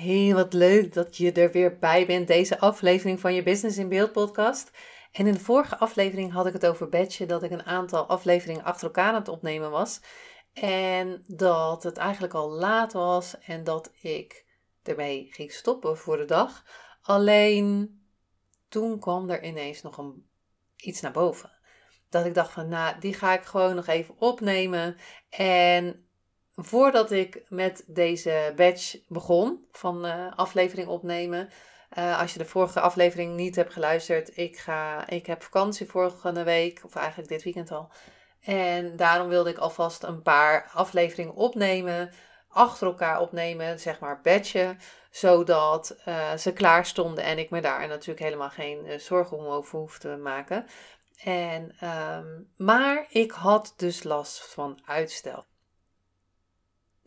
Hey, wat leuk dat je er weer bij bent, deze aflevering van je Business in Beeld podcast. En in de vorige aflevering had ik het over Badge, dat ik een aantal afleveringen achter elkaar aan het opnemen was. En dat het eigenlijk al laat was en dat ik ermee ging stoppen voor de dag. Alleen toen kwam er ineens nog een, iets naar boven. Dat ik dacht van, nou, die ga ik gewoon nog even opnemen. En voordat ik met deze badge begon van uh, aflevering opnemen. Uh, als je de vorige aflevering niet hebt geluisterd, ik, ga, ik heb vakantie vorige week, of eigenlijk dit weekend al. En daarom wilde ik alvast een paar afleveringen opnemen, achter elkaar opnemen, zeg maar badge, zodat uh, ze klaar stonden en ik me daar natuurlijk helemaal geen zorgen over hoef te maken. En, um, maar ik had dus last van uitstel.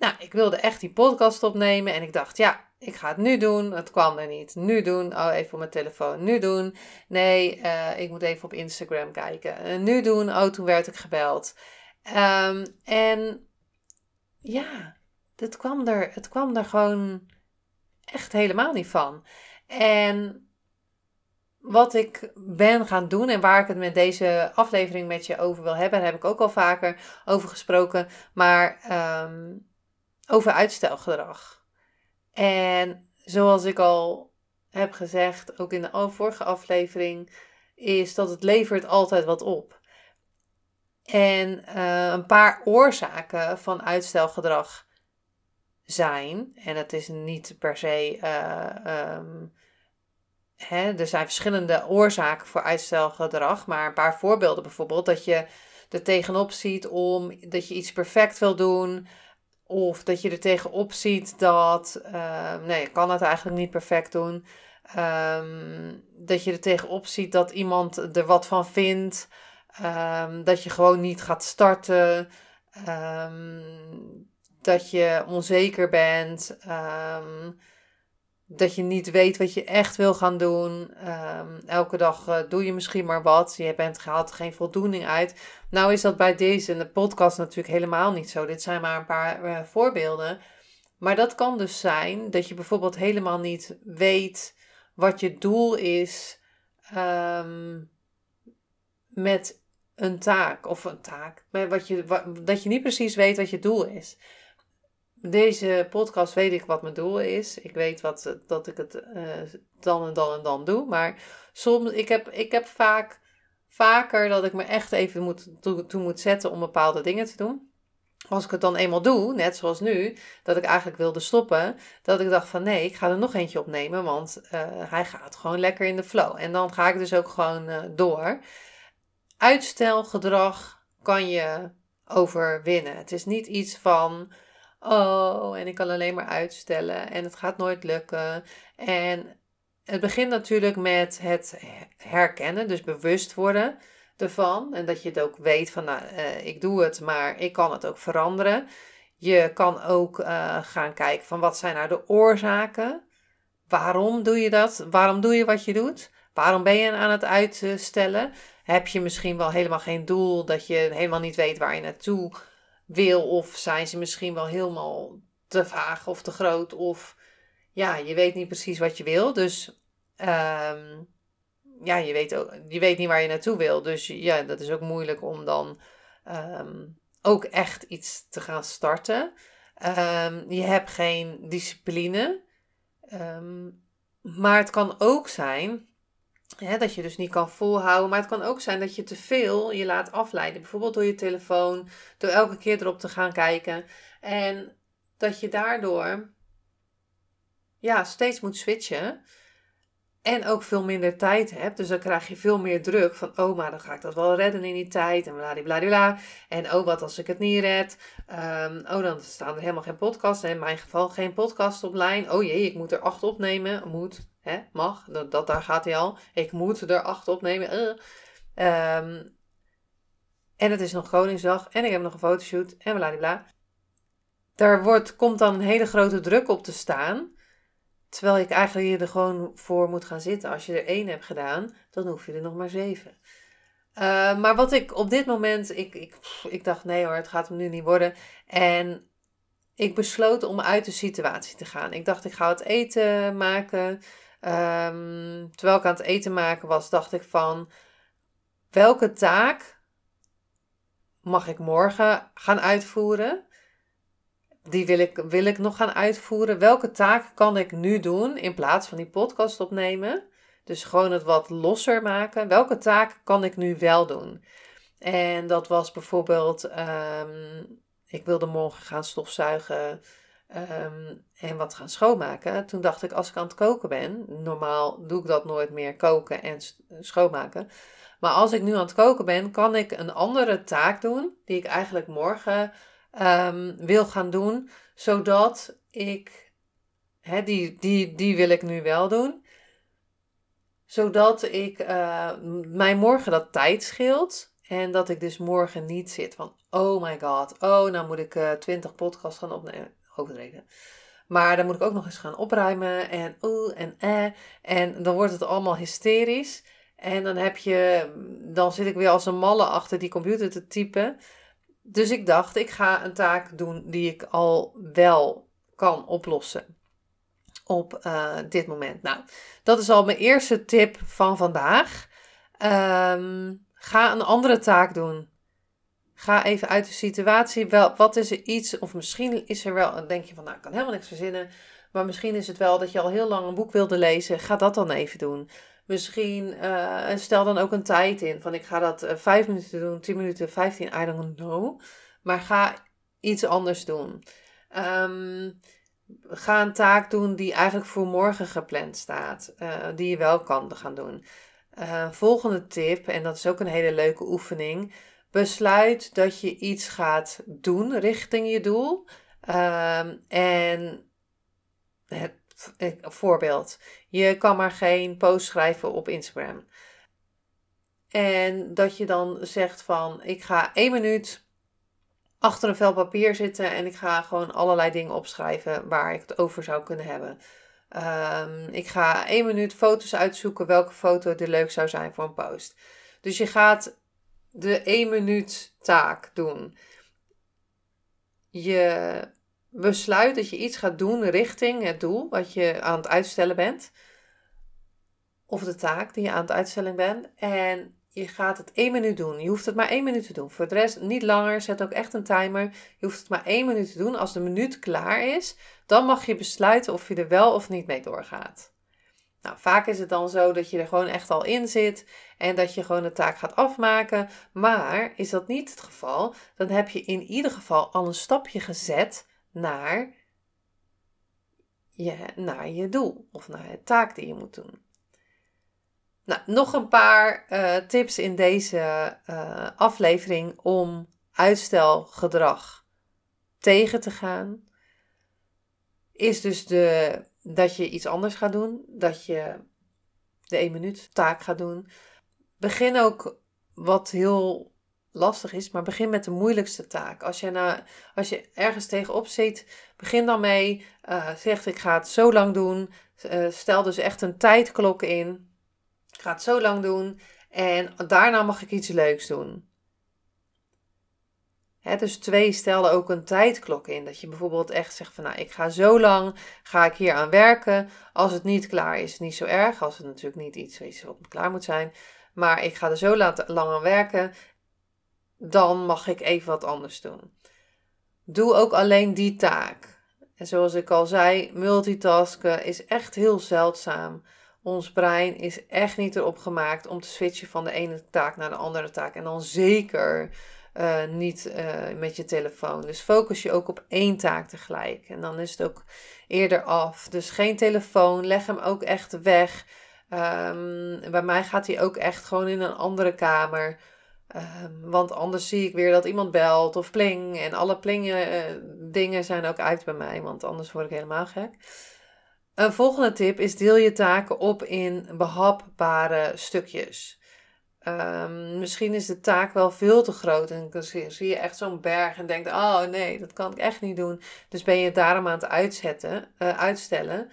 Nou, ik wilde echt die podcast opnemen en ik dacht, ja, ik ga het nu doen. Het kwam er niet. Nu doen. Oh, even op mijn telefoon. Nu doen. Nee, uh, ik moet even op Instagram kijken. Uh, nu doen. Oh, toen werd ik gebeld. Um, en ja, het kwam, er, het kwam er gewoon echt helemaal niet van. En wat ik ben gaan doen en waar ik het met deze aflevering met je over wil hebben, daar heb ik ook al vaker over gesproken. Maar um, over uitstelgedrag. En zoals ik al heb gezegd, ook in de vorige aflevering, is dat het levert altijd wat op. En uh, een paar oorzaken van uitstelgedrag zijn, en het is niet per se, uh, um, hè, er zijn verschillende oorzaken voor uitstelgedrag, maar een paar voorbeelden bijvoorbeeld, dat je er tegenop ziet om dat je iets perfect wil doen, of dat je er tegenop ziet dat, uh, nee, je kan het eigenlijk niet perfect doen. Um, dat je er tegenop ziet dat iemand er wat van vindt. Um, dat je gewoon niet gaat starten. Um, dat je onzeker bent dat je niet weet wat je echt wil gaan doen. Ehm, elke dag uh, doe je misschien maar wat. Je bent gehaald geen voldoening uit. Nou is dat bij deze in de podcast natuurlijk helemaal niet zo. Dit zijn maar een paar uh, voorbeelden. Maar dat kan dus zijn dat je bijvoorbeeld helemaal niet weet wat je doel is um, met een taak of een taak. Wat je, dat je niet precies weet wat je doel is deze podcast weet ik wat mijn doel is. Ik weet wat, dat ik het uh, dan en dan en dan doe. Maar soms, ik heb, ik heb vaak, vaker dat ik me echt even moet, toe, moet zetten om bepaalde dingen te doen. Als ik het dan eenmaal doe, net zoals nu, dat ik eigenlijk wilde stoppen, dat ik dacht van nee, ik ga er nog eentje opnemen, want uh, hij gaat gewoon lekker in de flow. En dan ga ik dus ook gewoon uh, door. Uitstelgedrag kan je overwinnen. Het is niet iets van oh, en ik kan alleen maar uitstellen en het gaat nooit lukken. En het begint natuurlijk met het herkennen, dus bewust worden ervan. En dat je het ook weet van, nou, uh, ik doe het, maar ik kan het ook veranderen. Je kan ook uh, gaan kijken van wat zijn nou de oorzaken? Waarom doe je dat? Waarom doe je wat je doet? Waarom ben je aan het uitstellen? Heb je misschien wel helemaal geen doel, dat je helemaal niet weet waar je naartoe wil. Of zijn ze misschien wel helemaal te vaag of te groot. Of ja, je weet niet precies wat je wil. Dus um, ja, je weet, ook, je weet niet waar je naartoe wil. Dus ja, dat is ook moeilijk om dan um, ook echt iets te gaan starten. Um, je hebt geen discipline. maar het kan ook zijn dat je dus niet kan volhouden. Maar het kan ook zijn dat je te veel je laat afleiden. Bijvoorbeeld door je telefoon, door elke keer erop te gaan kijken. En dat je daardoor ja, steeds moet switchen. En ook veel minder tijd hebt. Dus dan krijg je veel meer druk van, oh, maar dan ga ik dat wel redden in die tijd. En bladibladibla. En oh, wat als ik het niet red. Um, oh, dan staan er helemaal geen podcasts. In mijn geval geen podcast op lijn. Oh jee, ik moet er acht opnemen. Moet, hè, mag. Dat, dat daar gaat hij al. Ik moet er acht opnemen. Uh. Um, en het is nog Koningsdag. En ik heb nog een fotoshoot. En bladibla. Daar wordt, komt dan een hele grote druk op te staan. Terwijl ik eigenlijk hier er gewoon voor moet gaan zitten. Als je er één hebt gedaan, dan hoef je er nog maar zeven. Uh, maar wat ik op dit moment, ik, ik, ik dacht nee hoor, het gaat hem nu niet worden. En ik besloot om uit de situatie te gaan. Ik dacht ik ga het eten maken. Um, terwijl ik aan het eten maken was, dacht ik van welke taak mag ik morgen gaan uitvoeren? Die wil ik, wil ik nog gaan uitvoeren. Welke taken kan ik nu doen in plaats van die podcast opnemen? Dus gewoon het wat losser maken. Welke taken kan ik nu wel doen? En dat was bijvoorbeeld, um, ik wilde morgen gaan stofzuigen um, en wat gaan schoonmaken. Toen dacht ik, als ik aan het koken ben, normaal doe ik dat nooit meer, koken en schoonmaken. Maar als ik nu aan het koken ben, kan ik een andere taak doen, die ik eigenlijk morgen um, wil gaan doen, zodat ik, die, die, die wil ik nu wel doen, zodat ik uh, mij morgen dat tijd scheelt. En dat ik dus morgen niet zit van, oh my god, oh, nou moet ik uh, 20 podcasts gaan opnemen. Overdreven. Maar dan moet ik ook nog eens gaan opruimen en oeh en eh. En dan wordt het allemaal hysterisch. En dan heb je, dan zit ik weer als een malle achter die computer te typen. Dus ik dacht, ik ga een taak doen die ik al wel kan oplossen op uh, dit moment. Nou, dat is al mijn eerste tip van vandaag. Um, ga een andere taak doen. Ga even uit de situatie. Wel, wat is er iets, of misschien is er wel, dan denk je van, nou, ik kan helemaal niks verzinnen. Maar misschien is het wel dat je al heel lang een boek wilde lezen. Ga dat dan even doen. Misschien uh, stel dan ook een tijd in. Van ik ga dat uh, 5 minuten doen, 10 minuten, 15, I don't know. Maar ga iets anders doen. Um, ga een taak doen die eigenlijk voor morgen gepland staat. Uh, die je wel kan gaan doen. Volgende tip, en dat is ook een hele leuke oefening. Besluit dat je iets gaat doen richting je doel. Um, en het voorbeeld. Je kan maar geen post schrijven op Instagram. En dat je dan zegt van ik ga één minuut achter een vel papier zitten en ik ga gewoon allerlei dingen opschrijven waar ik het over zou kunnen hebben. Um, ik ga één minuut foto's uitzoeken welke foto er leuk zou zijn voor een post. Dus je gaat de één minuut taak doen. Je besluit dat je iets gaat doen richting het doel wat je aan het uitstellen bent. Of de taak die je aan het uitstellen bent. En je gaat het één minuut doen. Je hoeft het maar één minuut te doen. Voor de rest niet langer. Zet ook echt een timer. Je hoeft het maar één minuut te doen. Als de minuut klaar is, dan mag je besluiten of je er wel of niet mee doorgaat. Nou, vaak is het dan zo dat je er gewoon echt al in zit en dat je gewoon de taak gaat afmaken. Maar is dat niet het geval, dan heb je in ieder geval al een stapje gezet naar je, naar je doel of naar de taak die je moet doen. Nou, nog een paar uh, tips in deze uh, aflevering om uitstelgedrag tegen te gaan. Is dus de, dat je iets anders gaat doen. Dat je de 1 minuut taak gaat doen. Begin ook wat heel lastig is, maar begin met de moeilijkste taak. Als je, nou, als je ergens tegenop zit, begin dan mee. Uh, zeg ik ga het zo lang doen. stel dus echt een tijdklok in. Ik ga het zo lang doen en daarna mag ik iets leuks doen. dus twee stelden ook een tijdklok in. Dat je bijvoorbeeld echt zegt van nou, ik ga zo lang, ga ik hier aan werken. Als het niet klaar is, niet zo erg. Als het natuurlijk niet iets is wat klaar moet zijn. Maar ik ga er zo lang aan werken. Dan mag ik even wat anders doen. Doe ook alleen die taak. En zoals ik al zei, multitasken is echt heel zeldzaam. Ons brein is echt niet erop gemaakt om te switchen van de ene taak naar de andere taak. En dan zeker uh, niet uh, met je telefoon. Dus focus je ook op één taak tegelijk. En dan is het ook eerder af. Dus geen telefoon. Leg hem ook echt weg. Ehm, bij mij gaat hij ook echt gewoon in een andere kamer. Ehm, want anders zie ik weer dat iemand belt of pling. En alle plingen uh, dingen zijn ook uit bij mij, want anders word ik helemaal gek. Een volgende tip is deel je taken op in behapbare stukjes. Um, misschien is de taak wel veel te groot en dan zie je echt zo'n berg en denkt: Oh nee, dat kan ik echt niet doen. Dus ben je het daarom aan het uitzetten, uh, uitstellen.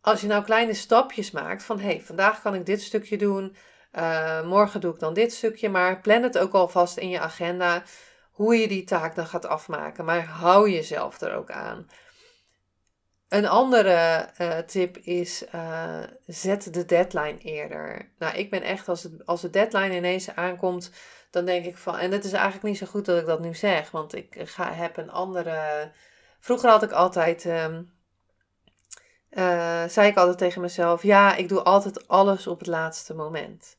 Als je nou kleine stapjes maakt van: hey, vandaag kan ik dit stukje doen, uh, morgen doe ik dan dit stukje, maar plan het ook alvast in je agenda hoe je die taak dan gaat afmaken. Maar hou jezelf er ook aan. Een andere uh, tip is uh, zet de deadline eerder. Nou, ik ben echt, als, het, als de deadline ineens aankomt, dan denk ik van. En het is eigenlijk niet zo goed dat ik dat nu zeg, want ik ga, heb een andere. Vroeger had ik altijd. Uh, zei ik altijd tegen mezelf: ja, ik doe altijd alles op het laatste moment.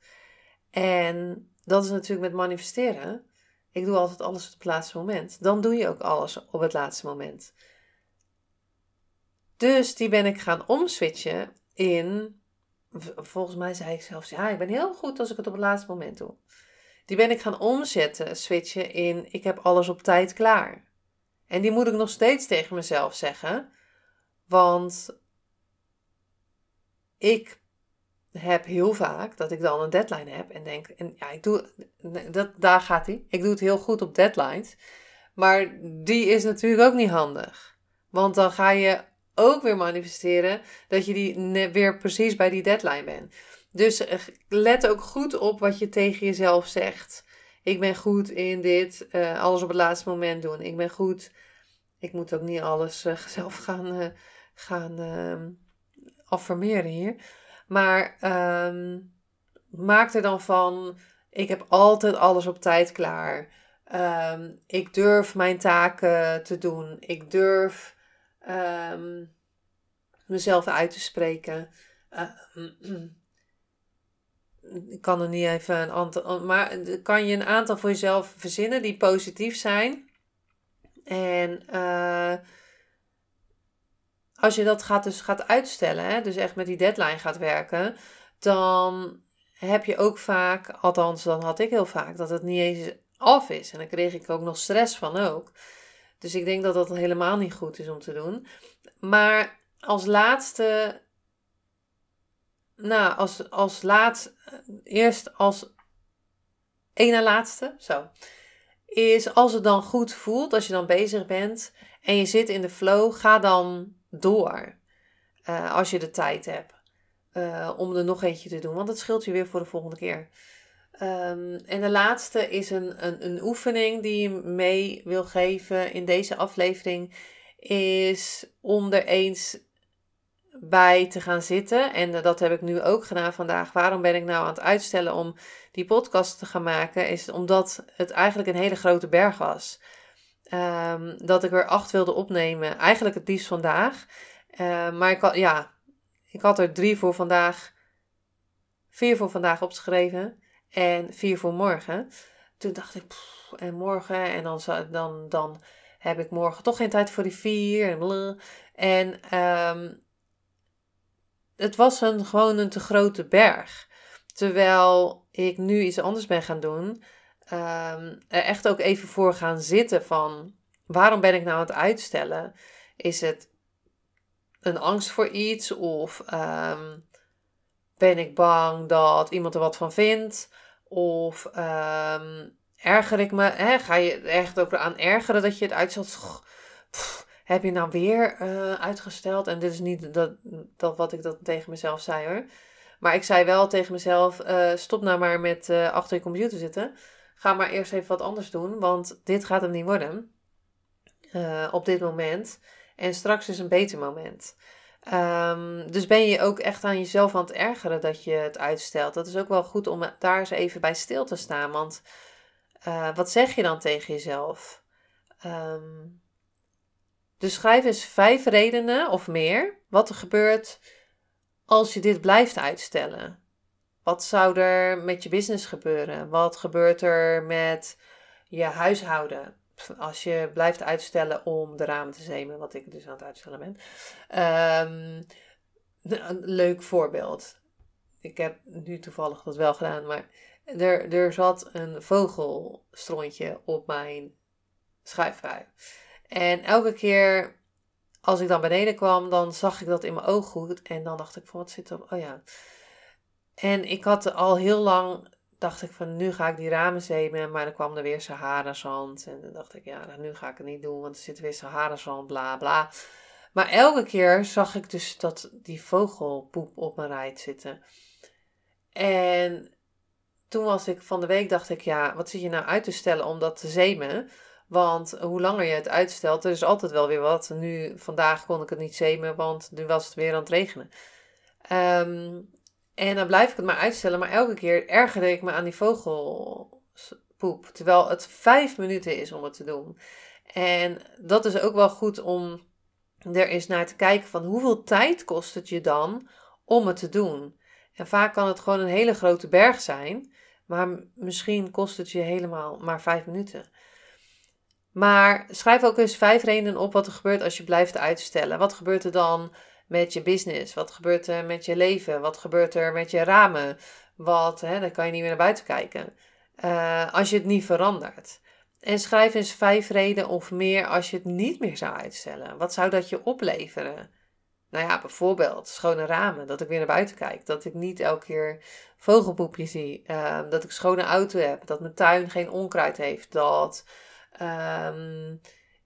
En dat is natuurlijk met manifesteren. Ik doe altijd alles op het laatste moment. Dan doe je ook alles op het laatste moment. Dus die ben ik gaan omswitchen in. Volgens mij zei ik zelfs: ja, ik ben heel goed als ik het op het laatste moment doe. Die ben ik gaan omzetten, switchen in: ik heb alles op tijd klaar. En die moet ik nog steeds tegen mezelf zeggen. Want ik heb heel vaak dat ik dan een deadline heb en denk: en ja, ik doe, dat, daar gaat hij. Ik doe het heel goed op deadlines. Maar die is natuurlijk ook niet handig. Want dan ga je ook weer manifesteren dat je die weer precies bij die deadline bent. Dus eh, let ook goed op wat je tegen jezelf zegt. Ik ben goed in dit, uh, alles op het laatste moment doen. Ik ben goed. Ik moet ook niet alles uh, zelf gaan, uh, gaan ehm, affirmeren hier. Maar um, maak er dan van, ik heb altijd alles op tijd klaar. Um, ik durf mijn taken te doen. Ik durf um, mezelf uit te spreken. Ik kan er niet even een aantal, maar kan je een aantal voor jezelf verzinnen die positief zijn. En uh, als je dat gaat, dus gaat uitstellen, hè, dus echt met die deadline gaat werken, dan heb je ook vaak, althans dan had ik heel vaak, dat het niet eens af is. En dan kreeg ik ook nog stress van ook. Dus ik denk dat dat helemaal niet goed is om te doen. Maar als laatste, nou, als, als laat, eerst als één na laatste, zo, is als het dan goed voelt, als je dan bezig bent en je zit in de flow, ga dan door. Uh, als je de tijd hebt. Uh, om er nog eentje te doen. Want dat scheelt je weer voor de volgende keer. Um, en de laatste is een, een, een oefening die je mee wil geven in deze aflevering. Is om er eens bij te gaan zitten. En dat heb ik nu ook gedaan vandaag. Waarom ben ik nou aan het uitstellen om die podcast te gaan maken? Is omdat het eigenlijk een hele grote berg was. Um, dat ik er acht wilde opnemen. Eigenlijk het liefst vandaag. Uh, maar ik had, ja, ik had er drie voor vandaag. Vier voor vandaag opgeschreven. En vier voor morgen. Toen dacht ik, en morgen. En dan, dan, dan heb ik morgen toch geen tijd voor die vier. En, um, het was een, gewoon een te grote berg. Terwijl ik nu iets anders ben gaan doen. Um, er echt ook even voor gaan zitten van waarom ben ik nou aan het uitstellen? Is het een angst voor iets of um, ben ik bang dat iemand er wat van vindt? Of um, erger ik me? Hè? Ga je echt ook aan ergeren dat je het uitstelt? heb je nou weer uh, uitgesteld? En dit is niet dat, dat wat ik dat tegen mezelf zei hoor. Maar ik zei wel tegen mezelf: uh, stop nou maar met uh, achter je computer zitten. Ga maar eerst even wat anders doen, want dit gaat hem niet worden. op dit moment. En straks is een beter moment. Um, dus ben je ook echt aan jezelf aan het ergeren dat je het uitstelt. Dat is ook wel goed om daar eens even bij stil te staan. Want wat zeg je dan tegen jezelf? Um, dus schrijf eens vijf redenen of meer wat er gebeurt als je dit blijft uitstellen. Wat zou er met je business gebeuren? Wat gebeurt er met je huishouden? Als je blijft uitstellen om de ramen te zemen, wat ik dus aan het uitstellen ben. Um, een leuk voorbeeld. ik heb nu toevallig dat wel gedaan, maar er, er zat een vogelstrontje op mijn schuifbui. En elke keer als ik dan beneden kwam, dan zag ik dat in mijn ooghoed. En dan dacht ik van, wat zit er op? Oh ja. En ik had al heel lang, dacht ik van, nu ga ik die ramen zemen. Maar dan kwam er weer Sahara-zand. En dan dacht ik, ja, nou, nu ga ik het niet doen, want er zit weer Sahara-zand, bla bla. Maar elke keer zag ik dus dat die vogelpoep op mijn rijt zitten. En toen was ik van de week, dacht ik, ja, wat zit je nou uit te stellen om dat te zemen? Want hoe langer je het uitstelt, er is altijd wel weer wat. Nu, vandaag kon ik het niet zemen, want nu was het weer aan het regenen. Ehm, en dan blijf ik het maar uitstellen. Maar elke keer ergerde ik me aan die vogelpoep. Terwijl het vijf minuten is om het te doen. En dat is ook wel goed om er eens naar te kijken van hoeveel tijd kost het je dan om het te doen. En vaak kan het gewoon een hele grote berg zijn. Maar misschien kost het je helemaal maar vijf minuten. Maar schrijf ook eens vijf redenen op wat er gebeurt als je blijft uitstellen. Wat gebeurt er dan met je business? Wat gebeurt er met je leven? Wat gebeurt er met je ramen? Wat, hè, dan kan je niet meer naar buiten kijken. Uh, als je het niet verandert. En schrijf eens vijf redenen of meer als je het niet meer zou uitstellen. Wat zou dat je opleveren? Nou ja, bijvoorbeeld schone ramen, dat ik weer naar buiten kijk. Dat ik niet elke keer vogelpoepjes zie. Uh, dat ik schone auto heb. Dat mijn tuin geen onkruid heeft. Dat um,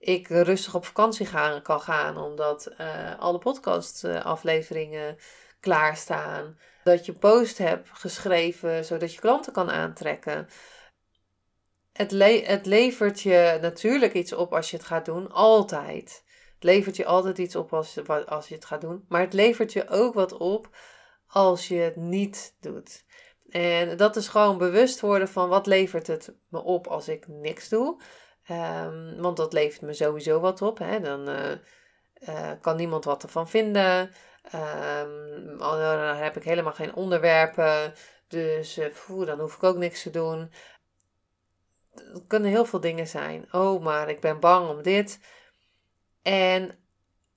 ik rustig op vakantie gaan, kan gaan, omdat uh, alle podcastafleveringen klaarstaan. Dat je post hebt geschreven, zodat je klanten kan aantrekken. Het, het levert je natuurlijk iets op als je het gaat doen, altijd. Het levert je altijd iets op als, als je het gaat doen. Maar het levert je ook wat op als je het niet doet. En dat is gewoon bewust worden van wat levert het me op als ik niks doe. Um, want dat levert me sowieso wat op. Hè? Dan uh, uh, kan niemand wat ervan vinden. Dan heb ik helemaal geen onderwerpen. Dus uh, dan hoef ik ook niks te doen. Het kunnen heel veel dingen zijn. Oh, maar ik ben bang om dit. En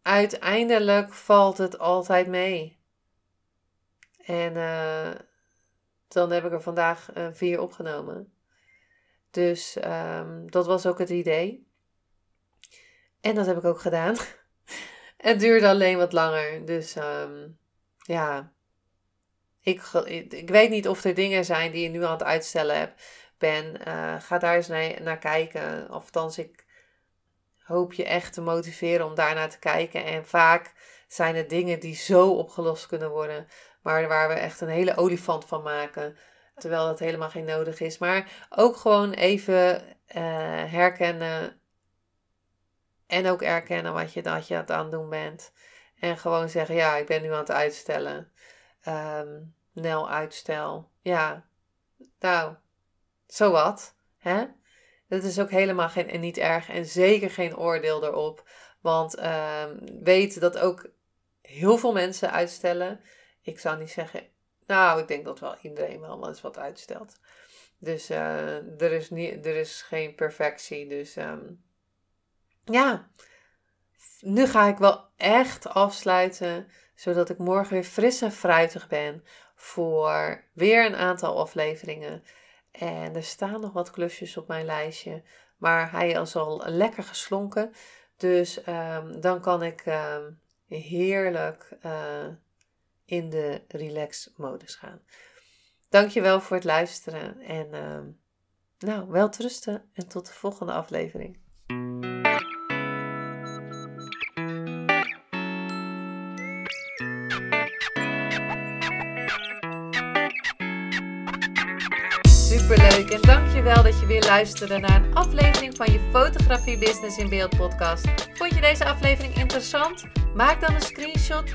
uiteindelijk valt het altijd mee. En dan heb ik er vandaag vier opgenomen. Dus um, dat was ook het idee. En dat heb ik ook gedaan. het duurde alleen wat langer. Dus um, ja, ik, ik weet niet of er dingen zijn die je nu aan het uitstellen hebt, ben. Uh, ga daar eens naar, kijken. Althans, ik hoop je echt te motiveren om daarnaar te kijken. En vaak zijn het dingen die zo opgelost kunnen worden, maar waar we echt een hele olifant van maken. Terwijl dat helemaal geen nodig is. Maar ook gewoon even uh, herkennen. En ook erkennen wat je, dat je aan het doen bent. En gewoon zeggen, ja, ik ben nu aan het uitstellen. Um, nel uitstel. Ja, nou, zo wat. Hè? Dat is ook helemaal geen, en niet erg. En zeker geen oordeel erop. Want um, weet dat ook heel veel mensen uitstellen. Ik zou niet zeggen nou, ik denk dat wel iedereen wel eens wat uitstelt. Dus uh, er, is niet, er is geen perfectie. Dus um, ja, nu ga ik wel echt afsluiten. Zodat ik morgen weer fris en fruitig ben voor weer een aantal afleveringen. En er staan nog wat klusjes op mijn lijstje. Maar hij is al lekker geslonken. Dus um, dan kan ik um, heerlijk. Uh, in de relax modus gaan. Dankjewel voor het luisteren en uh, nou, wel rusten en tot de volgende aflevering. Superleuk en dankjewel dat je weer luisterde naar een aflevering van je Fotografie Business in Beeld podcast. Vond je deze aflevering interessant? Maak dan een screenshot,